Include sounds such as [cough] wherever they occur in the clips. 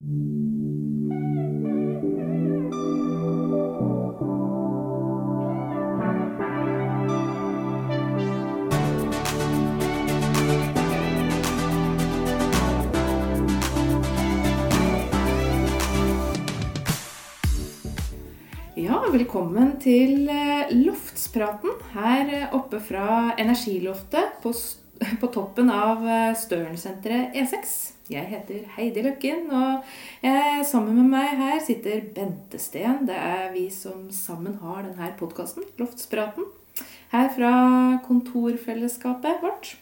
Ja, velkommen til eh, Loftspraten her oppe fra Energiloftet på, [laughs] på toppen av Stølensenteret E6. Jeg heter Heidi Løkken, og jeg, sammen med meg her sitter Bente Steen. Det er vi som sammen har denne podkasten, Loftspraten, her fra kontorfellesskapet vårt.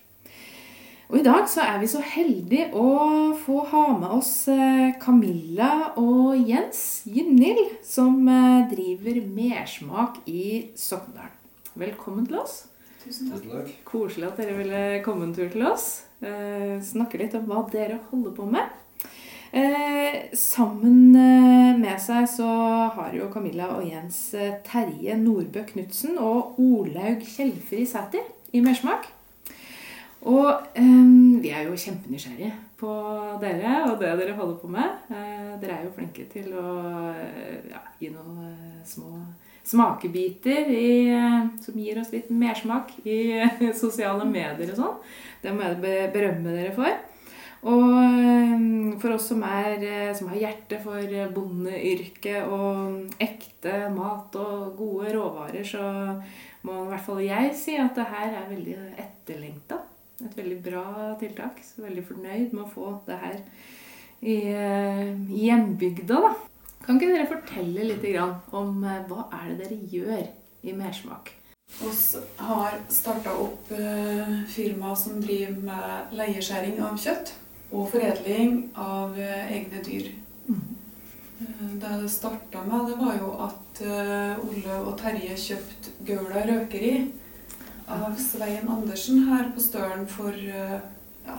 Og i dag så er vi så heldige å få ha med oss eh, Camilla og Jens Gynhild, som eh, driver Mersmak i Sokndal. Velkommen til oss. Tusen takk. Koselig at dere ville komme en tur til oss. Eh, snakke litt om hva dere holder på med. Eh, sammen eh, med seg så har jo Camilla og Jens eh, Terje Nordbø Knutsen og Olaug Kjellfri Sæter i Mersmak. Og eh, vi er jo kjempenysgjerrige på dere og det dere holder på med. Eh, dere er jo flinke til å ja, gi noen eh, små smakebiter i, eh, som gir oss litt mersmak i [laughs] sosiale medier og sånn. Det må jeg berømme dere for. Og eh, for oss som, er, eh, som har hjerte for bondeyrket og ekte mat og gode råvarer, så må i hvert fall jeg si at det her er veldig etterlengta. Et veldig bra tiltak. Så veldig fornøyd med å få det her i hjembygda, da. Kan ikke dere fortelle litt om eh, hva er det dere gjør i Mersmak? Vi har starta opp eh, firma som driver med leieskjæring av kjøtt og foredling av eh, egne dyr. Eh, det det starta med, det var jo at Olle og Terje kjøpte Gaula røkeri av Svein Andersen her på Støren for ja,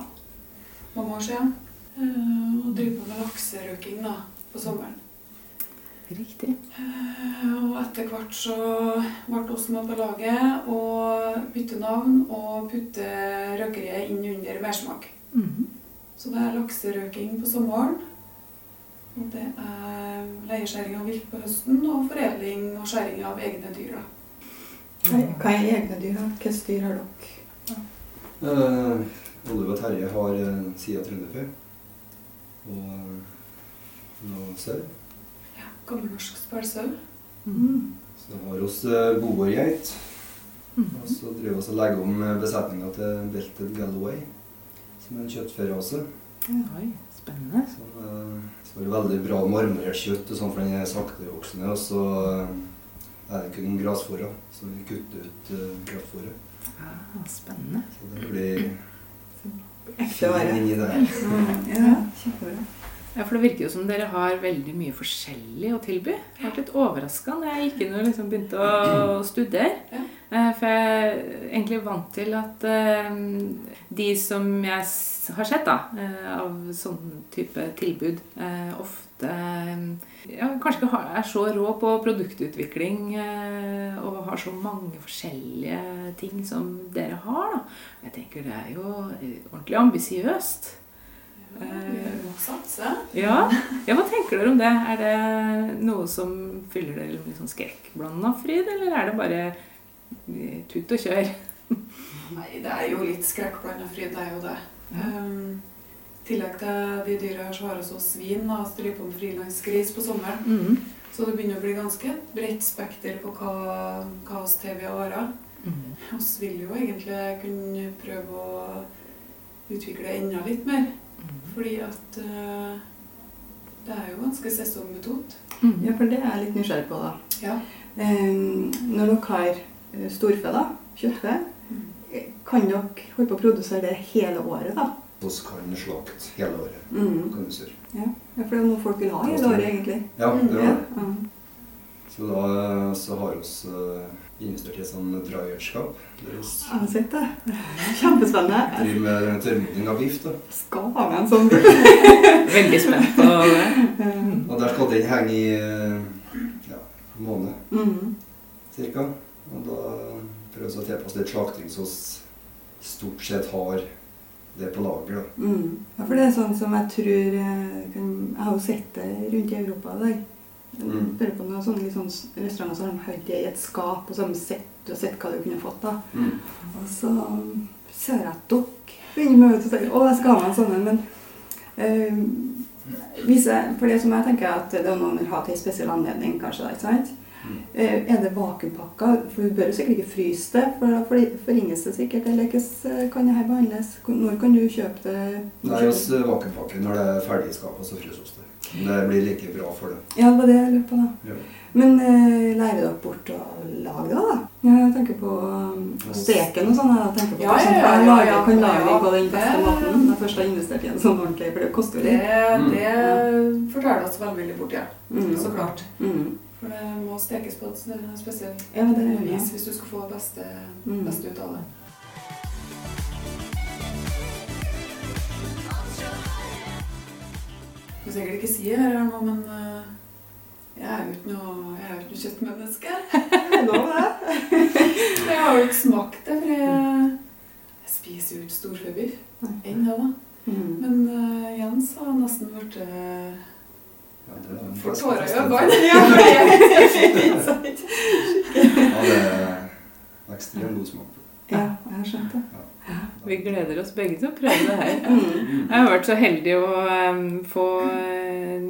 mange år siden. Og driver på med lakserøking da, på sommeren. Riktig. Eh, Og etter hvert så ble oss med på laget og bytte navn og putte røkeriet inn under mersmak. Mhm. Så det er lakserøking på sommeren. Og det er leieskjæring av vilt på høsten og foredling og skjæring av egne dyr. da. Hva er egne dyr? da? Hvilke dyr har dere? Uh, Ole og Terje har uh, sida trønderfjø og eh, noe sau. Ja, Gammelnorsk spælsau. Mm. Så har oss boergeit. Boborgeit. Mhm. Og så driver vi og legger om besetninga til Belted Galloway, som er en kjøttferrase. Oi, spennende. Som uh, skal være veldig bra marmorert kjøtt, og sånn, for den er saktevoksende. Og så er det kun grasfòra, så vi kutter ut uh, Ja, Ah, spennende. Så det blir Ekte vare. inni det her. Mm, ja, kjempebra. Ja, for det virker jo som dere har veldig mye forskjellig å tilby. Jeg ble litt overraska da jeg gikk inn og liksom begynte å studere. Eh, For jeg er egentlig vant til at eh, de som jeg har sett da, eh, av sånn type tilbud, ofte ja, kanskje ikke er så rå på produktutvikling og har så mange forskjellige ting som dere har. da. Jeg tenker det er jo ordentlig ambisiøst. Ja, satse. Ja. ja, hva tenker dere om det? Er det noe som fyller dere med sånn skrekkblanda fryd, eller er det bare eh, tut og kjør? Nei, det er jo litt skrekkblanda fryd, det er jo det. Um, I tillegg til de dyra så har vi også svin da, som om frilansgris på sommeren. Mm. Så det begynner å bli ganske bredt spekter på hva, hva oss TV varer. Mm. Vi vil jo egentlig kunne prøve å utvikle enda litt mer. Mm. Fordi at uh, det er jo ganske sesongbetont. Mm. Ja, for det er jeg litt nysgjerrig på, da. Ja. Um, når dere har eh, storfe, da, kjøttfe, Mm. kan dere holde på å produsere det hele året, da? Vi kan slakte hele året. Mm. kan du si. Ja, for det er noe folk vil ha hele året, egentlig. Ja, det er det. ja. Så da så har vi uh, investert i et sånt drahjelskap. Har sett det. Kjempespennende. driver med tørrmodning av biff. da. Skal ha med en sånn bil. [laughs] Veldig spent på det. Mm. Og der skal den henge i eh, ja, en måned Mm. cirka. Og da prøver vi å tilpasse litt slakting så vi stort sett har det på lager. da. Mm. Ja, for det er sånn som jeg tror eh, kan, Jeg har jo jo sett det rundt i Europa i dag. Mm. Bare på noen sånne liksom, restauranter så har de det i et skap, og så har de sett og sett hva du kunne fått. da. Mm. Og så ser jeg at dere begynner med å tenke å, jeg skal ha meg en sånn en, men øh, hvis jeg, For det som jeg tenker at det er noen vil ha til en spesiell anledning, kanskje. da, ikke sant? Mm. Eh, er det vakuumpakka? For du bør jo sikkert ikke fryse det, for da forringes det sikkert. Eller hvordan kan det her behandles? Når kan du kjøpe det? Nei, oss vakuumpakker når det er ferdig i skapet, så fryses det. Men Det blir like bra for det. Ja, det var det jeg lurte på, da. Ja. Men eh, lærer dere bort å lage det, da? Ja, Jeg tenker på um, steken og sånn. Jeg tenker på Ja, ja, ja, ja, ja, kan ja, lage på den beste det- måten. Jeg først har investert i en sånn ordentlig, for det koster jo Det, det mm. forteller oss veldig bort, ja. Mm. Så klart. Mm. For det må stekes på et spesielt Ja, vis hvis du skal få det beste, Mm. beste ut av det. Kan sikkert ikke si her nå, men eh, jeg er jo ikke noe, jeg er jo ikke noe kjøttmenneske. [laughs] Lov, det. [laughs] Jeg har jo ikke smakt det, for jeg, jeg spiser jo ikke storfebiff ennå. da. Mm. Men uh, Jens har nesten blitt uh, Ja, det får tårer i øynene. [laughs] Ja, det- er ekstremt god smak. Ja, jeg har skjønt det. Vi gleder oss begge til å prøve det her. [laughs] Mm. Jeg har vært så heldig å få eh,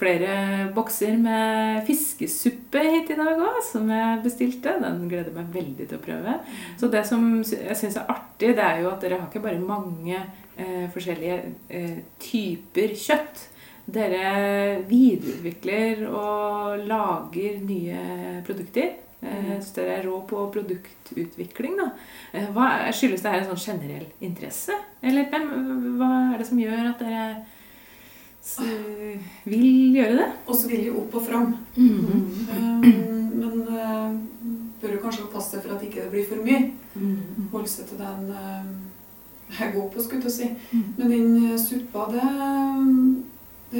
flere bokser med fiskesuppe hit i dag òg, som jeg bestilte. Den gleder jeg meg veldig til å prøve. Så det som jeg syns er artig, det er jo at dere har ikke bare mange eh, forskjellige eh, typer kjøtt. Dere videreutvikler og lager nye produkter. Eh, så dere er rå på produktutvikling. da. Eh, Hva Skyldes det her en sånn generell interesse? Eller hva er det som gjør at dere vil gjøre det? også vil jo opp og fram. Mm. -hmm. men bør jo kanskje passe seg for at ikke det blir for mye. Mm. Holde seg til den jeg går på, skulle jeg si. Mm. Men den suppa, det,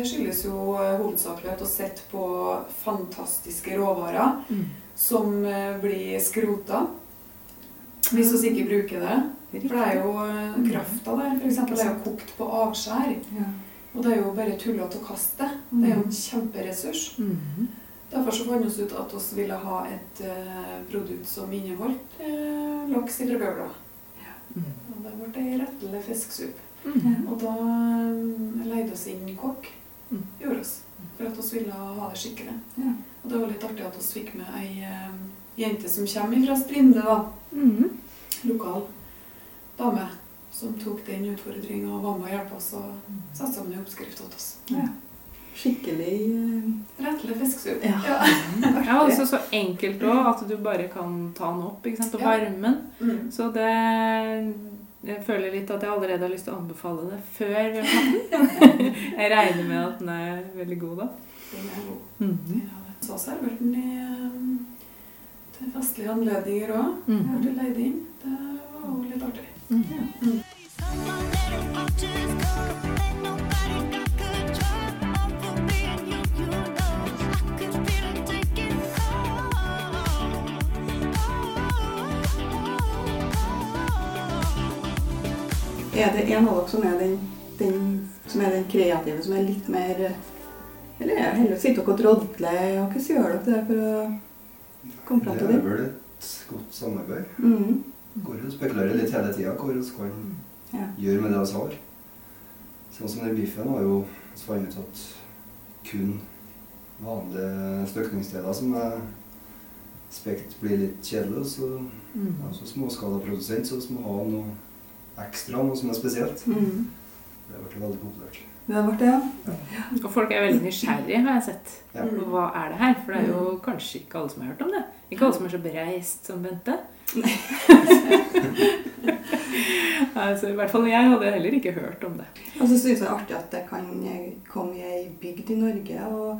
det skyldes jo uh, hovedsakelig at vi har sett på fantastiske råvarer som uh, blir skrota. Hvis vi ikke bruker det. For det er jo uh, krafta der. For eksempel, det er jo kokt på avskjær. Ja. Og det er jo bare tullete å kaste det. Det er jo en kjemperessurs. Mhm. Derfor så fant vi ut at vi ville ha et uh, produkt som inneholdt uh, laks fra Bøvla. Mm. Og det ble ei rettelig fiskesuppe. -hmm. Og da um, leide vi inn kokk. Mm. Gjorde oss. For at vi ville ha det skikkelig. Ja. Og det var litt artig at vi fikk med ei uh, jente som kommer fra Strinde, da. Mm. Lokal dame. Som tok den utfordringa og var med å hjelpe oss og satte sammen en oppskrift til oss. Ja. Skikkelig uh... Rettelig fiskesuppe. Ja. Ja, [laughs] altså så enkelt òg at du bare kan ta den opp ikke sant? og Ja. varme den. Mm. Så det Jeg føler litt at jeg allerede har lyst til å anbefale det før [laughs] den. Jeg regner med at den er veldig god da. Den er god. Mhm. Ja, så serverte den i eh, til festlige anledninger òg. Mhm. Ble leid inn. Det var jo litt artig. Mhm. Er det en av dere som er den, den, som er den kreative, som er litt mer Eller er det heller sitter dere og drodler? Og hvordan gjør dere det for å komme fram Det Det er vel et godt samarbeid. Mm. Går og spekulerer litt hele tida hva vi kan Ja. gjøre med det vi har. Sånn som den biffen har jo funnet ut at kun vanlige støkningssteder som er spekt blir litt kjedelig. Så mm. ja, så småskalaprodusent så vi må ha noe ekstra, noe som er spesielt. Mm. Det har blitt veldig populært. Det har vært det, ja. Og folk er veldig nysgjerrige, har jeg sett. Ja. Mm. Hva er det her? For det er jo kanskje ikke alle som har hørt om det. Ikke alle som er så bereist som Bente. [laughs] altså, I hvert fall jeg hadde heller ikke hørt om det. Og så syns jeg det er artig at det kan komme i ei bygd i Norge, og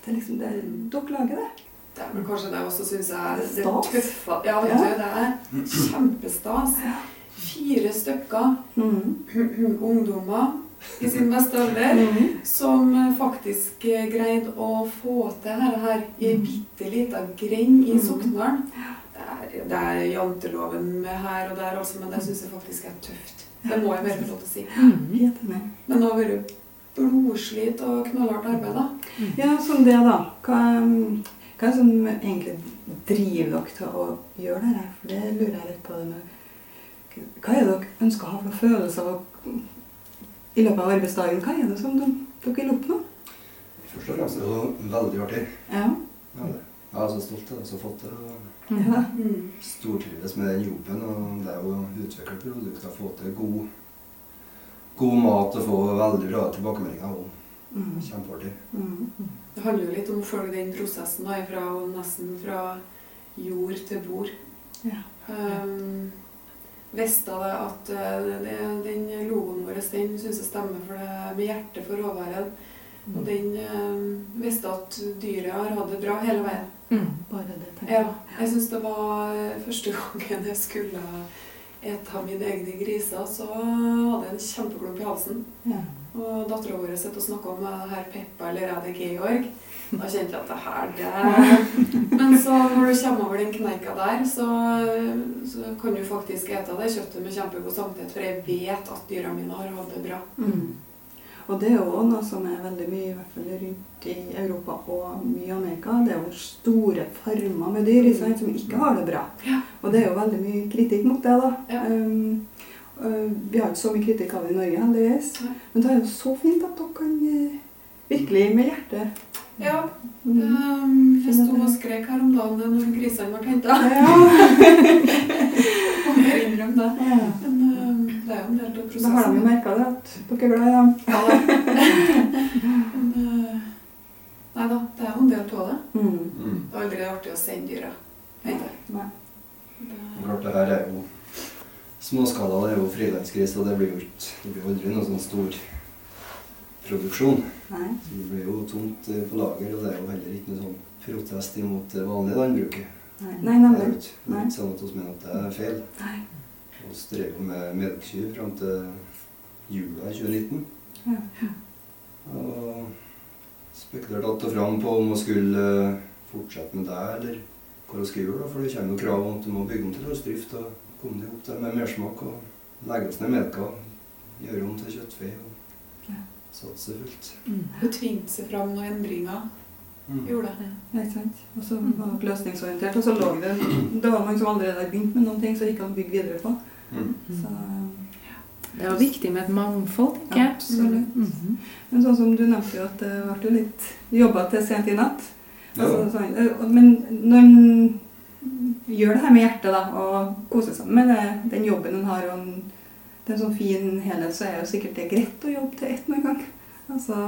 det er liksom det, dere lager det. Det er vel kanskje det også, syns jeg. Det Stas. tøffe Ja, vet du, det er kjempestas. Fire stykker Mm. ungdommer i sin beste alder Mm. som eh, faktisk eh, greide å få til dette her i ei bitte lita grend i Mm. Sokndalen. Det det er janteloven med her og der, altså, men det syns jeg faktisk er tøft. Det må jeg bare få lov til å si. Mm. Men det har vært blodslit og knallhardt arbeid, da. Ja, som det, da. Hva, hva er det som egentlig driver dere til å gjøre det her? For det lurer jeg litt på. det med Hva er det dere ønsker å ha for følelser i løpet av arbeidsdagen? Hva er det som de, dere vil oppnå? Først og fremst er det veldig artig. Ja. Ja, det. Jeg er så stolt av det som har fått og ja. Mm. Stortrives med den jobben. Og det er jo å utvikle produkter, få til god, god mat og få veldig bra tilbakemeldinger. og Mm. Kjempeartig. Mm. Det handler jo litt om å følge den prosessen da, fra, nesten fra jord til bord. Ja. Um, visste det at eh, det, den logoen vår den syns jeg stemmer for det med hjertet for råværen. Og den øh, visste at dyret har hatt det bra hele veien. Mm. Bare det, tenker Ja, jeg. jeg syns det var eh, første gangen jeg skulle ete mine egne griser, så hadde jeg en kjempeklump i halsen. Ja. Og dattera vår sitter og snakker om er her Peppa eller er det Georg. Da kjente jeg at det her, det Men så når du kommer over den kneika der, så, så kan du faktisk ete det kjøttet med kjempegod samvittighet, for jeg vet at dyra mine har hatt det bra. Mm. Og det er jo også noe som er veldig mye, i hvert fall rundt i Europa og mye i Amerika, det er jo store farmer med dyr sant, som ikke har det bra. Ja. Og det er jo veldig mye kritikk mot det, da. Ja. Um, uh, vi har ikke så mye kritikk av det i Norge, heldigvis. Men det er jo så fint at dere kan uh, virkelig med hjertet Ja, um, jeg sto og skrek her om dagen når grisene ble henta. Ja. [laughs] Må jeg innrømme det. ja. Men um, det er jo en del av Da har de prosessen. jo merka det, at dere er glad i dem. Ja da. [laughs] Men uh, Nei da, det er jo en del av det. Mm. Mm. Det er aldri artig å sende dyra. Nei. Og Klart det her er jo småskala, det er jo frilansgris, og det blir jo aldri noe sånn stor produksjon. Nei. Så det blir jo tomt eh, på lager, og det er jo heller ikke noe sånn protest imot det vanlige landbruket. Nei, Det Nei er jo nemlig. ikke, det er ikke sånn at vi mener at det er feil. Nei. Vi drev jo med melkekyr fram til jula i 2019. Ja. Og spekulerte att og fram på om vi skulle eh, fortsette med det, eller hva vi skal gjøre. da, For det kommer jo krav om at du må bygge om til løsdrift og komme deg opp der med mersmak og legge oss ned melka. Gjøre om til kjøttfe og Ja. Mm. Hun tvingte seg fram noen endringer. Mm. Gjorde det. Ja, Ikke sant? Og så var det løsningsorientert. Og så lå det Det var mange som allerede hadde begynt med noen ting, så gikk han bygge videre på. Mm. Så Det er jo viktig med et mangfold, tenker jeg. absolutt. Mhm. Men sånn som du nevnte jo at det ble jo litt jobba til sent i natt. Ja, Altså, sånn, øh, men når en gjør det her med hjertet da, og koser seg med det, den jobben en har, og en, det er en sånn fin helhet, så er jo sikkert det greit å jobbe til ett med en gang. Altså,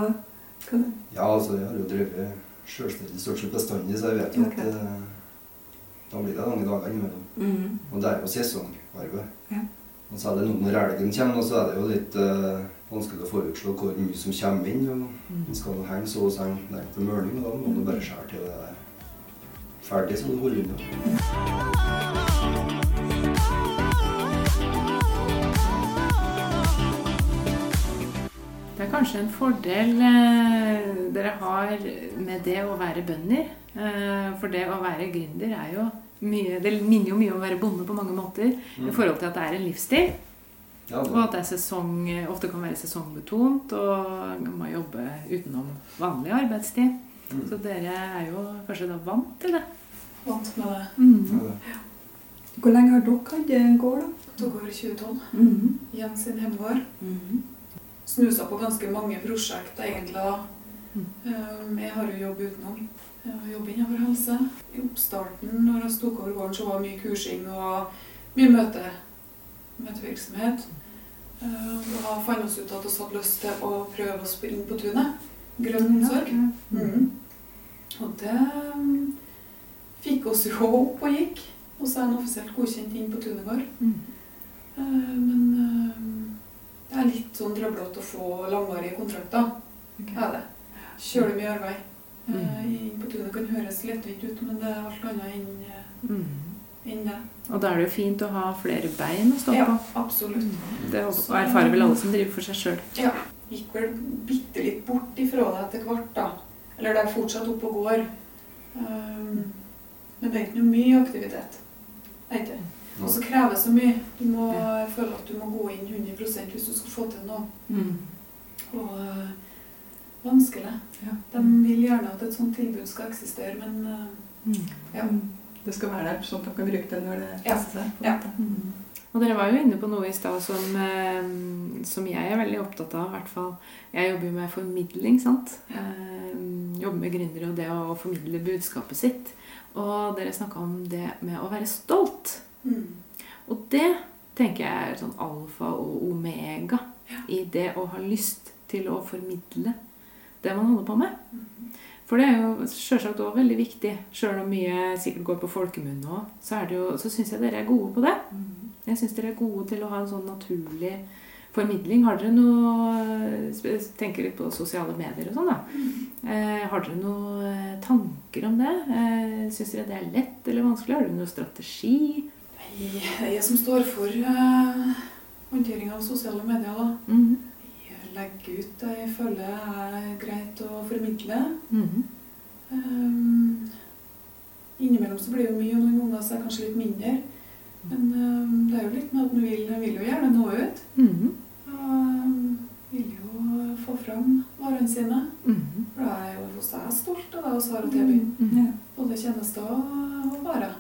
hva det? ja, altså jeg har jo drevet sjølstendig stort sett bestandig, så jeg vet jo okay. at eh, da blir det lange dager innimellom. Mm. Og det er jo sesongarbeid. Ja. Og så er det noe når elgen kommer, og så er det jo litt eh, vanskelig å forutslå hvor mye som kommer inn. og Den skal henge så og så nær til mørning, og da må du bare skjære til det er ferdig, så du holder unna. Det kanskje en fordel eh, dere har med det å være bønder. Eh, for det å være gründer er jo mye Det minner jo mye om å være bonde på mange måter. I forhold til at det er en livsstil. Ja, Og at det er sesong, ofte kan være sesongbetont og man må jobbe utenom vanlig arbeidstid. mm. Så dere er jo kanskje da vant til det. Vant med det. ja, Mm. det. Hvor lenge har dere hatt en gård, da? Tok over i 2012. Mm. Jens sin hjemgård. Mm. Snusa på ganske mange prosjekter egentlig da. Mm. Um, Jeg har jo jobb utenom. Jeg har jobb innenfor helse. I oppstarten når jeg tok over gården, så var det mye kursing og mye møte, møtevirksomhet. Um, Da fant vi ut at vi hadde lyst til å prøve oss på Inn på tunet. Grønn omsorg. Mm. Og det um, fikk oss jo opp og gikk. Og så er den offisielt godkjent inn på tunet gård. Mm. Men det er litt sånn trøblete å få langvarige kontrakter. Okay. Er det. Kjølig mye arbeid. Eh, Mm. Inn på tunet kan høres lettvint ut, men det er alt annet enn eh, Mm. det. Og da er det jo fint å ha flere bein å stå Ja, på. absolutt. Det erfarer vel alle som driver for seg sjøl. Ja. Gikk vel bitte litt bort ifra det etter hvert, da. Eller det er fortsatt oppe og går. Um, men det er ikke noe mye aktivitet. Det er ikke. Og så krever det så mye. Du må føle at du må gå inn 100% hvis du skal få til noe. Mm. Og øh, vanskelig. Ja. De vil gjerne at et sånt tilbud skal eksistere, men eh, Ja. Mm. Det skal være der, sånn at dere kan bruke det når det passer seg. Ja. måte. Mm. Og dere var jo inne på noe i stad som, eh, som jeg er veldig opptatt av. i hvert fall. Jeg jobber jo med formidling. sant? Ja. jobber med gründere og det å formidle budskapet sitt. Og dere snakka om det med å være stolt. Mm. Og det tenker jeg er sånn alfa og omega i det å ha lyst til å formidle det man holder på med. For det er jo selvsagt også veldig viktig. Sjøl om mye sikkert går på folkemunne òg, så, jo- så syns jeg dere er gode på det. Jeg syns dere er gode til å ha en sånn naturlig formidling. Har dere noe Tenker litt på sosiale medier og sånn, da. Eh, har dere noen eh, tanker om det? Eh, syns dere det er lett eller vanskelig? Har dere noen strategi? Jeg, jeg som står for uh, håndtering av sosiale medier, da. Mhm. Jeg legger ut det jeg føler er greit å formidle. Mhm. Um, innimellom så blir det jo mye, og noen ganger så er det kanskje litt mindre. Men um, det er jo litt med at man vil, vil jo gjerne nå ut. Mhm. Og um, vil jo få fram varene sine. Mhm. For da er jeg jo hos deg stolt av det vi har å tilby. Både tjenester og varer.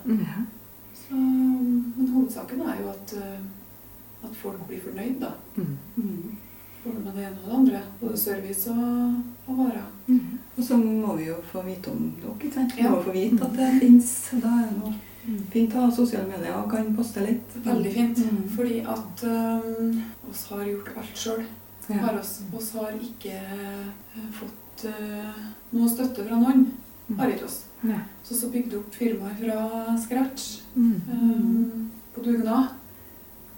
Så, hovedsaken er jo at, uh, at folk blir fornøyd, da. Mm. Mm. Både med det ene og det andre. Både service og, og varer. Mm. Og så må vi jo få vite om dere. ikke sant? Vi Ja. må få vite at det fins. Da er det noe Mhm. fint å ha sosiale medier og kan poste litt. Veldig fint. Mm. Fordi at um, oss har gjort alt sjøl. Ja. Oss, oss har ikke eh, fått uh, noe støtte fra noen. Har ikke oss. Ja. Så så bygde opp firmaet fra scratch Mm. um, på dugnad.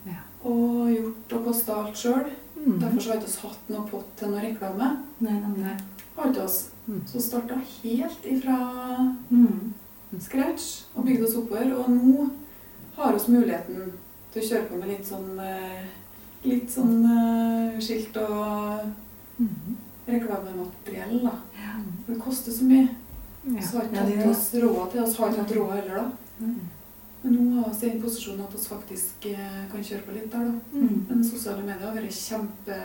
Ja. Og gjort og kosta alt sjøl. Mm. Derfor så har ikke oss hatt noe pott til noe reklame. Nei, nei, nei. Har ikke oss. Mm. Så starta helt ifra Mm. scratch og bygde oss oppover. Og nå har vi muligheten til å kjøre på med litt sånn eh, Litt sånn uh, skilt og mm. reklamemateriell, da. Ja. For det koster så mye. Ja. Så har ikke tatt oss råd til oss har ikke hatt råd heller, da. Men nå har vi i posisjonen at vi faktisk eh, kan kjøre på litt der, da. Mm. Men sosiale medier har vært kjempe,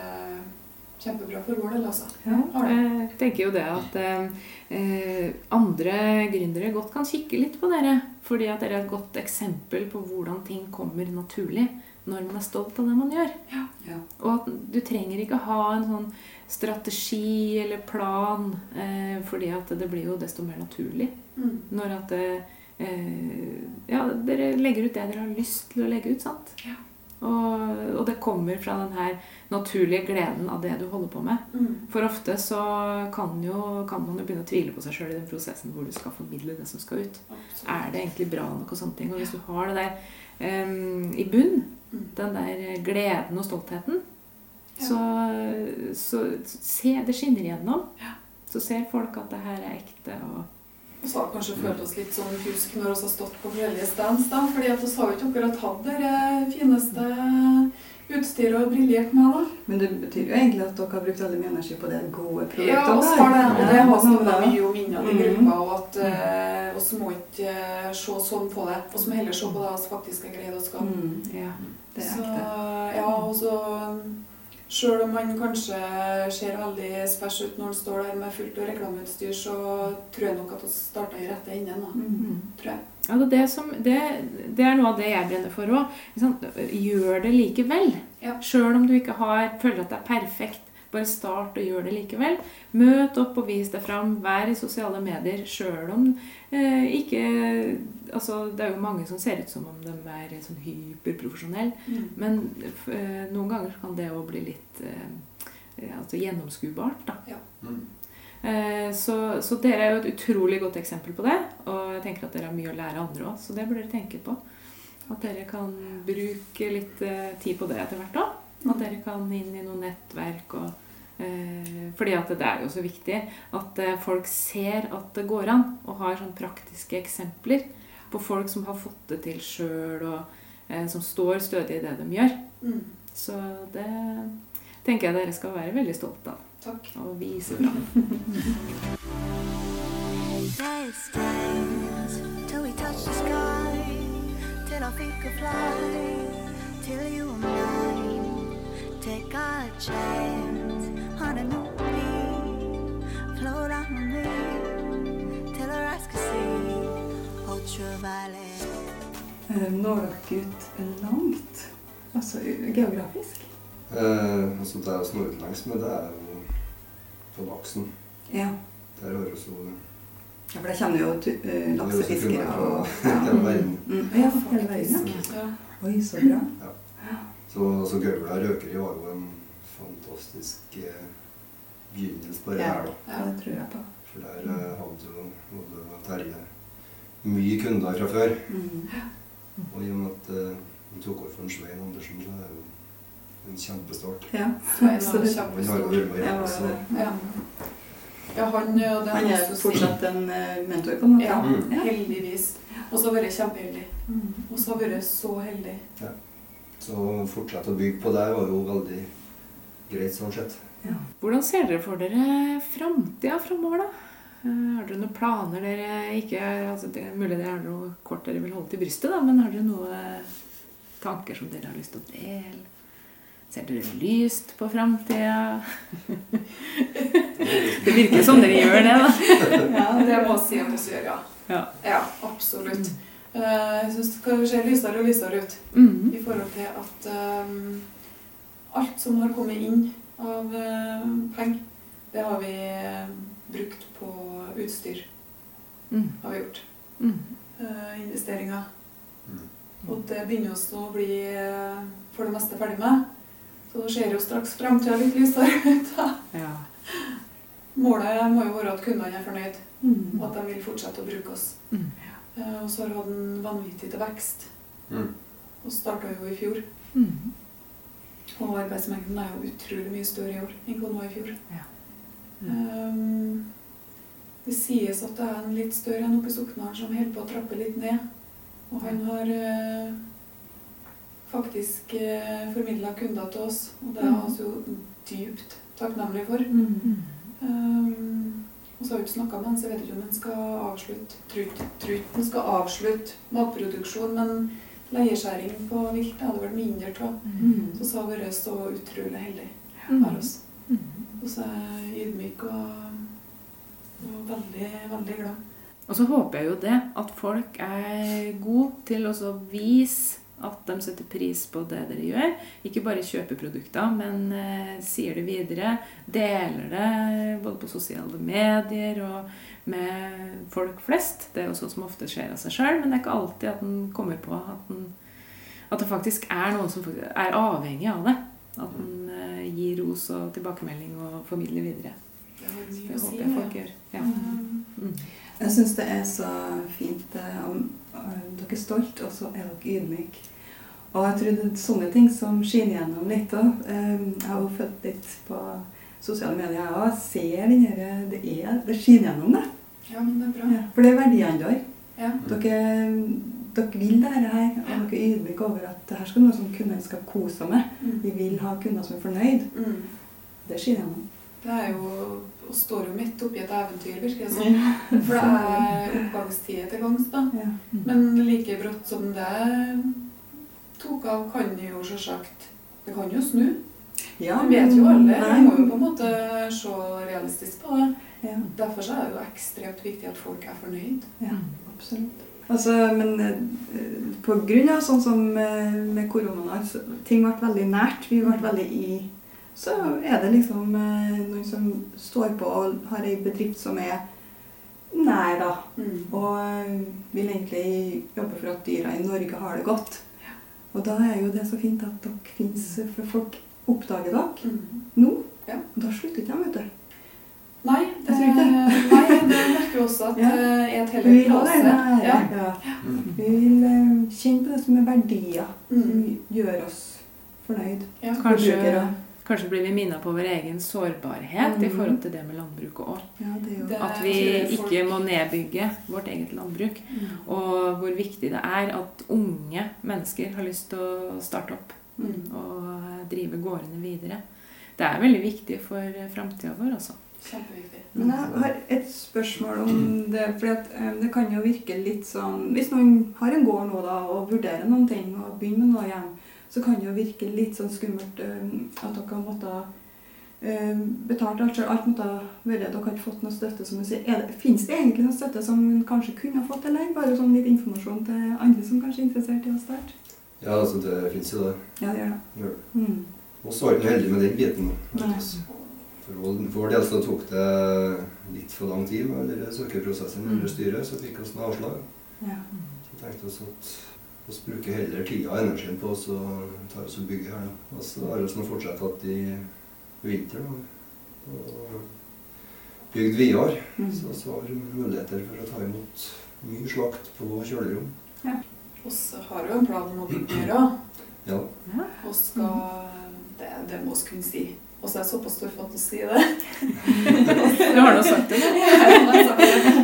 kjempebra for vår del, altså. Ja, Har det. jeg tenker jo det at eh, andre gründere godt kan kikke litt på dere. Fordi at dere er et godt eksempel på hvordan ting kommer naturlig når man er stolt av det man gjør. Ja. Og at du trenger ikke ha en sånn strategi eller plan, eh, fordi at det blir jo desto mer naturlig Mm. når at eh, ja, dere legger ut det dere har lyst til å legge ut. sant? Ja. Og, og det kommer fra den her naturlige gleden av det du holder på med. Mm. For ofte så kan, jo, kan man jo begynne å tvile på seg sjøl i den prosessen hvor du skal formidle det som skal ut. Absolutt. Er det egentlig bra nok? Og sånne ting. Og hvis du har det der um, i bunn, Mm. den der gleden og stoltheten, Ja. så, så se, det skinner igjennom. Ja. Så ser folk at det her er ekte. og Vi har kanskje følt oss litt sånn husk når vi har stått på forskjellige stands, da. fordi at vi har jo ikke akkurat hatt det eh, fineste utstyret og briljert med, da. Men det betyr jo egentlig at dere har brukt veldig mye energi på det gode produktet. Ja, vi har det. Og det har stått mye om innad i Mm. gruppa, og at eh, vi må ikke eh, se sånn på det. Vi må heller se på det vi faktisk har greid å skape. Mm. ja. Det er Så ekte. ja, og så Sjøl om man kanskje ser veldig spæsj ut når man står der med fullt av reklameutstyr, så tror jeg nok at vi starta i rette enden. da. Mm. Tror jeg. Ja, det, det, som, det, det er noe av det jeg brenner for òg. Gjør det likevel. Ja. Sjøl om du ikke har, føler at det er perfekt. Bare start og gjør det likevel. Møt opp og vis deg fram. Vær i sosiale medier sjøl om eh, ikke Altså, det er jo mange som ser ut som om de er sånn hyperprofesjonelle. Men eh, noen ganger kan det òg bli litt eh, eh, altså gjennomskuebart. da. Mm. Eh, Så, så dere er jo et utrolig godt eksempel på det. Og jeg tenker at dere har mye å lære andre òg, så det burde dere tenke på. At dere kan bruke litt eh, tid på det etter hvert òg. At dere kan inn i noe nettverk og eh, Fordi at det er jo så viktig at eh, folk ser at det går an, og har sånn praktiske eksempler på folk som har fått det til sjøl, og eh, som står stødig i det de gjør. Mm. Så det tenker jeg dere skal være veldig stolte av. Takk. Og vise fram. [laughs] Till I think of flying till you and I take a chance on a new beat. Float on me till our eyes can see ultraviolet. Når dere ut langt? Altså geografisk? Eh, altså det er som utenlands, men det er jo på laksen. Ja. Der har vi så ja for det kommer jo eh, laksefiskere og [laughs] hele verden. Mm, Ja, hele verden. ja. Ja. Oi, så bra. Så, så Gaula Røkeri var jo en fantastisk eh, begynnelse på det her, da. Ja. Det tror jeg på. For der eh, hadde jo og Terje mye kunder fra før. Mm. Og i og med at eh, de tok over for Svein Andersen, så er det jo en kjempestart. Ja, Svein var absolutt. Han har jo og Ja, hjulpet, var så. Ja. Ja, han, ja, den Han er også fortsatt en eh, mentor, på en måte. Ja, Mm. heldigvis. Og så har vært kjempeheldig. Mm. Og så har vært så heldig. Så å fortsette å bygge på det var jo veldig greit sånn sett. Ja. Hvordan ser dere for dere framtida framover, da? Eh, Har dere noen planer dere ikke altså Det er mulig dere har noe kort dere vil holde til brystet, da, men har dere noen tanker som dere har lyst til å dele? Ser dere lyst på framtida? [laughs] Det virker som dere gjør det, da. Ja, det må jeg si at vi gjør, ja. Ja. Ja, absolutt. Eh, Jeg syns det ser lysere og lysere ut mm. i forhold til at um, alt som har kommet inn av uh, penger, det har vi brukt på utstyr. Mm. har vi gjort. Mm. Uh, investeringer. Mm. Og det begynner oss å bli uh, for det meste ferdig med. Så det ser jo straks framtida litt lysere [laughs] ut. da. Ja. Målet må jo være at kundene er fornøyd, Mm. og at de vil fortsette å bruke oss. Eh, Og så har hun hatt en vanvittig til vekst. Mm. Og starta jo i fjor. Mm. Og arbeidsmengden er jo utrolig mye større i år enn hun den var i fjor. Ja. Um, det sies at det er en litt større enn oppe i Soknaren som holder på å trappe litt ned. Og han har uh, faktisk uh, formidla kunder til oss, og det er Mm. vi jo dypt takknemlige for. Mm. Um, og så har vi ikke snakka med han, så jeg vet ikke om han skal avslutte Trut, han skal avslutte matproduksjon, men leieskjæring på vilt det hadde vært mindre av. Mm. Så har vi vært så utrolig heldig av oss. Mhm. Og så er jeg ydmyk og, og veldig, veldig glad. Og så håper jeg jo det, at folk er gode til å vise at de setter pris på det dere gjør. Ikke bare kjøper produkter, men eh, sier det videre. Deler det både på sosiale medier og med folk flest. Det er jo sånn som ofte skjer av seg sjøl, men det er ikke alltid at en kommer på at, den, at det faktisk er noen som er avhengig av det. At en eh, gir ros og tilbakemelding og formidler videre. Det håper jeg folk gjør. Ja. Um, Mm. Jeg syns det er så fint eh, om eh, dere er stolt, og så er dere ydmyke. Og jeg tror det er sånne ting som skinner gjennom litt òg. Jeg har jo fulgt litt på sosiale medier, jeg òg. Ser den her Det er Det skinner gjennom, det. Ja, men det er bra. Ja, for det er verdiene deres. Ja. Dere, dere vil det her, og dere er ydmyke over at det her skal noe som kundene skal kose seg med. Mm. Vi vil ha kunder som er fornøyd. Mm. Det skinner gjennom. Det er jo og står jo midt oppi et eventyr, virker det som. For det er oppgangstider til gangs, da. Men like brått som det tok av, kan det jo selvsagt Det kan jo snu. Ja, Det vet jo alle. Vi må jo på en måte se realistisk på det. Ja. Derfor så er det jo ekstremt viktig at folk er fornøyd. Ja, absolutt. Altså, men eh, på grunn av sånn som eh, med korona, så ting ble veldig nært, vi ble veldig i, så er det liksom eh, noen som står på og har ei bedrift som er nær, da. Mm. Og eh, vil egentlig jobbe for at dyra i Norge har det godt. Og da er jo det så fint at dere fins, for folk oppdager dere Mm. nå. Ja. Og da slutter ikke de, vet du. Nei, det, Jeg tror nei, det merker vi også at Ja. eh, er et heller klase. Ja. Ja. Mm. Vi vil kjenne på det som er verdier, Mm. som gjør oss fornøyd. Ja. Kanskje. Kanskje blir vi minnet på vår egen sårbarhet i Mhm. forhold til det med landbruket òg. Ja, At vi ikke må nedbygge vårt eget landbruk. Og hvor viktig det er at unge mennesker har lyst til å starte opp Mm. og drive gårdene videre. Det er veldig viktig for framtida vår, altså. Kjempeviktig. Men jeg har et spørsmål om det. For det kan jo virke litt sånn Hvis noen har en gård nå da, og vurderer noen ting og begynner med noe igjen, så kan det jo virke litt sånn skummelt eh, at dere har måttet eh, betalt alt. Alt måtte ha vært Dere har ikke fått noe støtte, som du sier. Er det, Fins det egentlig noe støtte som en kanskje kunne ha fått, eller bare sånn litt informasjon til andre som kanskje er interessert i å starte? Ja, altså det fins jo det. Ja, det gjør det. Det. Mm. Og så var ikke heldig med den biten. For for vår del så tok det litt for lang tid med søkeprosessen under styret, så fikk vi avslag. Ja. Så tenkte vi at vi bruker heller tida og energien på oss og tar oss og bygger her. da. Og så har vi fortsatt hatt i vinteren da. og bygd videre. Mm. Så vi har muligheter for å ta imot mye slakt på kjølerom. Vi har jo en plan om å bygge mer òg. Ja. Og skal Det, det må vi kunne si. Og så er det såpass stor sier det. [laughs] Du har nå sagt det.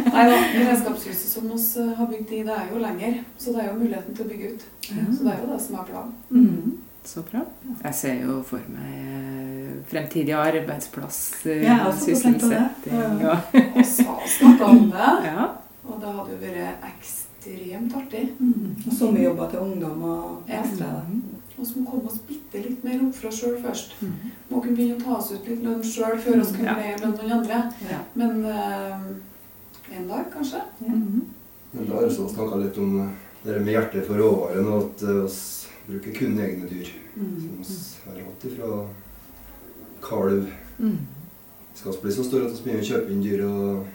[laughs] Nei da. Beredskapshuset som vi har bygd i, det er jo lenger. Så det er jo muligheten til å bygge ut. Så det er jo det som er planen. Mm. Så bra. Jeg ser jo for meg eh, fremtidig arbeidsplass, eh, Ja, jeg har også tenkt på det. sysselsetting Ja. og så snakka om det. [laughs] Ja. Og det hadde jo vært ekstremt artig. Mm. Og sommerjobber til ungdom og Ja. ekstra. da. Og så må komme oss bitte litt mer opp fra oss sjøl først. Mm. Må kunne begynne å ta oss ut litt lønn sjøl før vi kunne Ja. leie lønn noen andre. Ja. Men eh, en dag, kanskje. Mhm. Men da har vi snakka litt om eh, det med hjertet for råvarene, og at vi bruker kun egne dyr. Mm. Som vi har hatt ifra kalv. Mm. Skal vi bli så store at vi begynner å kjøpe inn dyr. Og,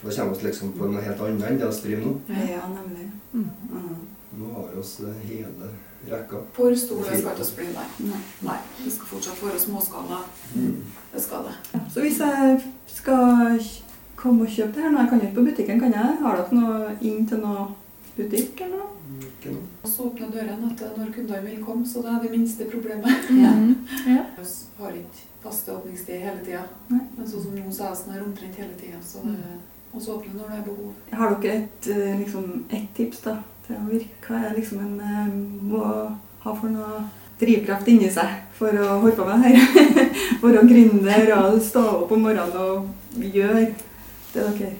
for da kommer vi liksom på noe helt annet enn det vi driver nå. Ja, nemlig. Mm. Mm. Nå har vi oss eh, hele rekka. For store skal ikke bli, nei. Nei. Nei, Det skal fortsatt være småskala. Det skal det. Så hvis jeg skal komme og kjøpe det her nå, jeg kan jo ikke på butikken, kan jeg? Har dere noe inn til noe butikk eller noe? Ikke noe. Så åpner dørene etter når kundene vil komme, så det er det minste problemet. Ja. [laughs] Mhm. Ja. Vi har ikke faste åpningstid hele tida. Men sånn som nå, så er det omtrent hele tida. Så det og så åpne når det er behov. Har dere et, eh, liksom, et tips da, til å virke? Hva er liksom en eh, må ha for noe drivkraft inni seg for å holde på med det her? [laughs] Være gründer og stå opp om morgenen og gjøre det dere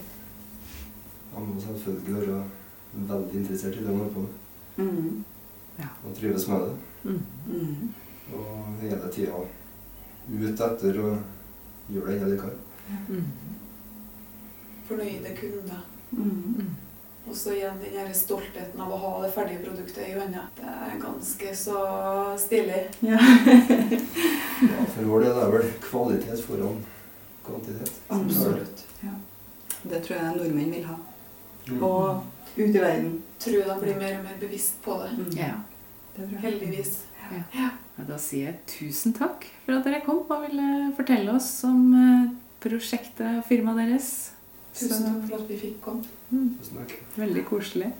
Han må selvfølgelig være veldig interessert i det han holder på med. mm. Og trives med det. Mm. Mm. Og hele tida ut etter å gjøre det hele de kan. Mm. Fornøyde kunder. Mm. Mm. Og så igjen den her stoltheten av å ha det ferdige produktet i hånda. Det er ganske så stilig. Ja. Ja, for vår del er vel kvalitet foran kvantitet. Absolutt. Det tror jeg nordmenn vil ha. Mm. Og ut i verden. Tror de blir mer og mer bevisst på det. Mm. Ja. Det. Heldigvis. Ja, Da sier jeg tusen takk for at dere kom og ville fortelle oss om eh, prosjektet og firmaet deres. Tusen takk for at vi fikk komme. Mm. Veldig koselig.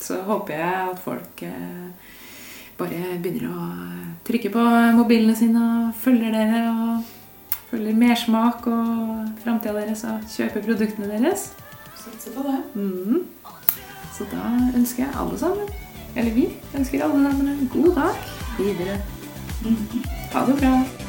Så håper jeg at folk eh, bare begynner å trykke på mobilene sine og følger dere og følger mersmak og framtida deres og kjøper produktene deres. Satser på det. Mm. Så da ønsker jeg alle sammen, eller vi, ønsker alle sammen en god dag videre. Ha det bra.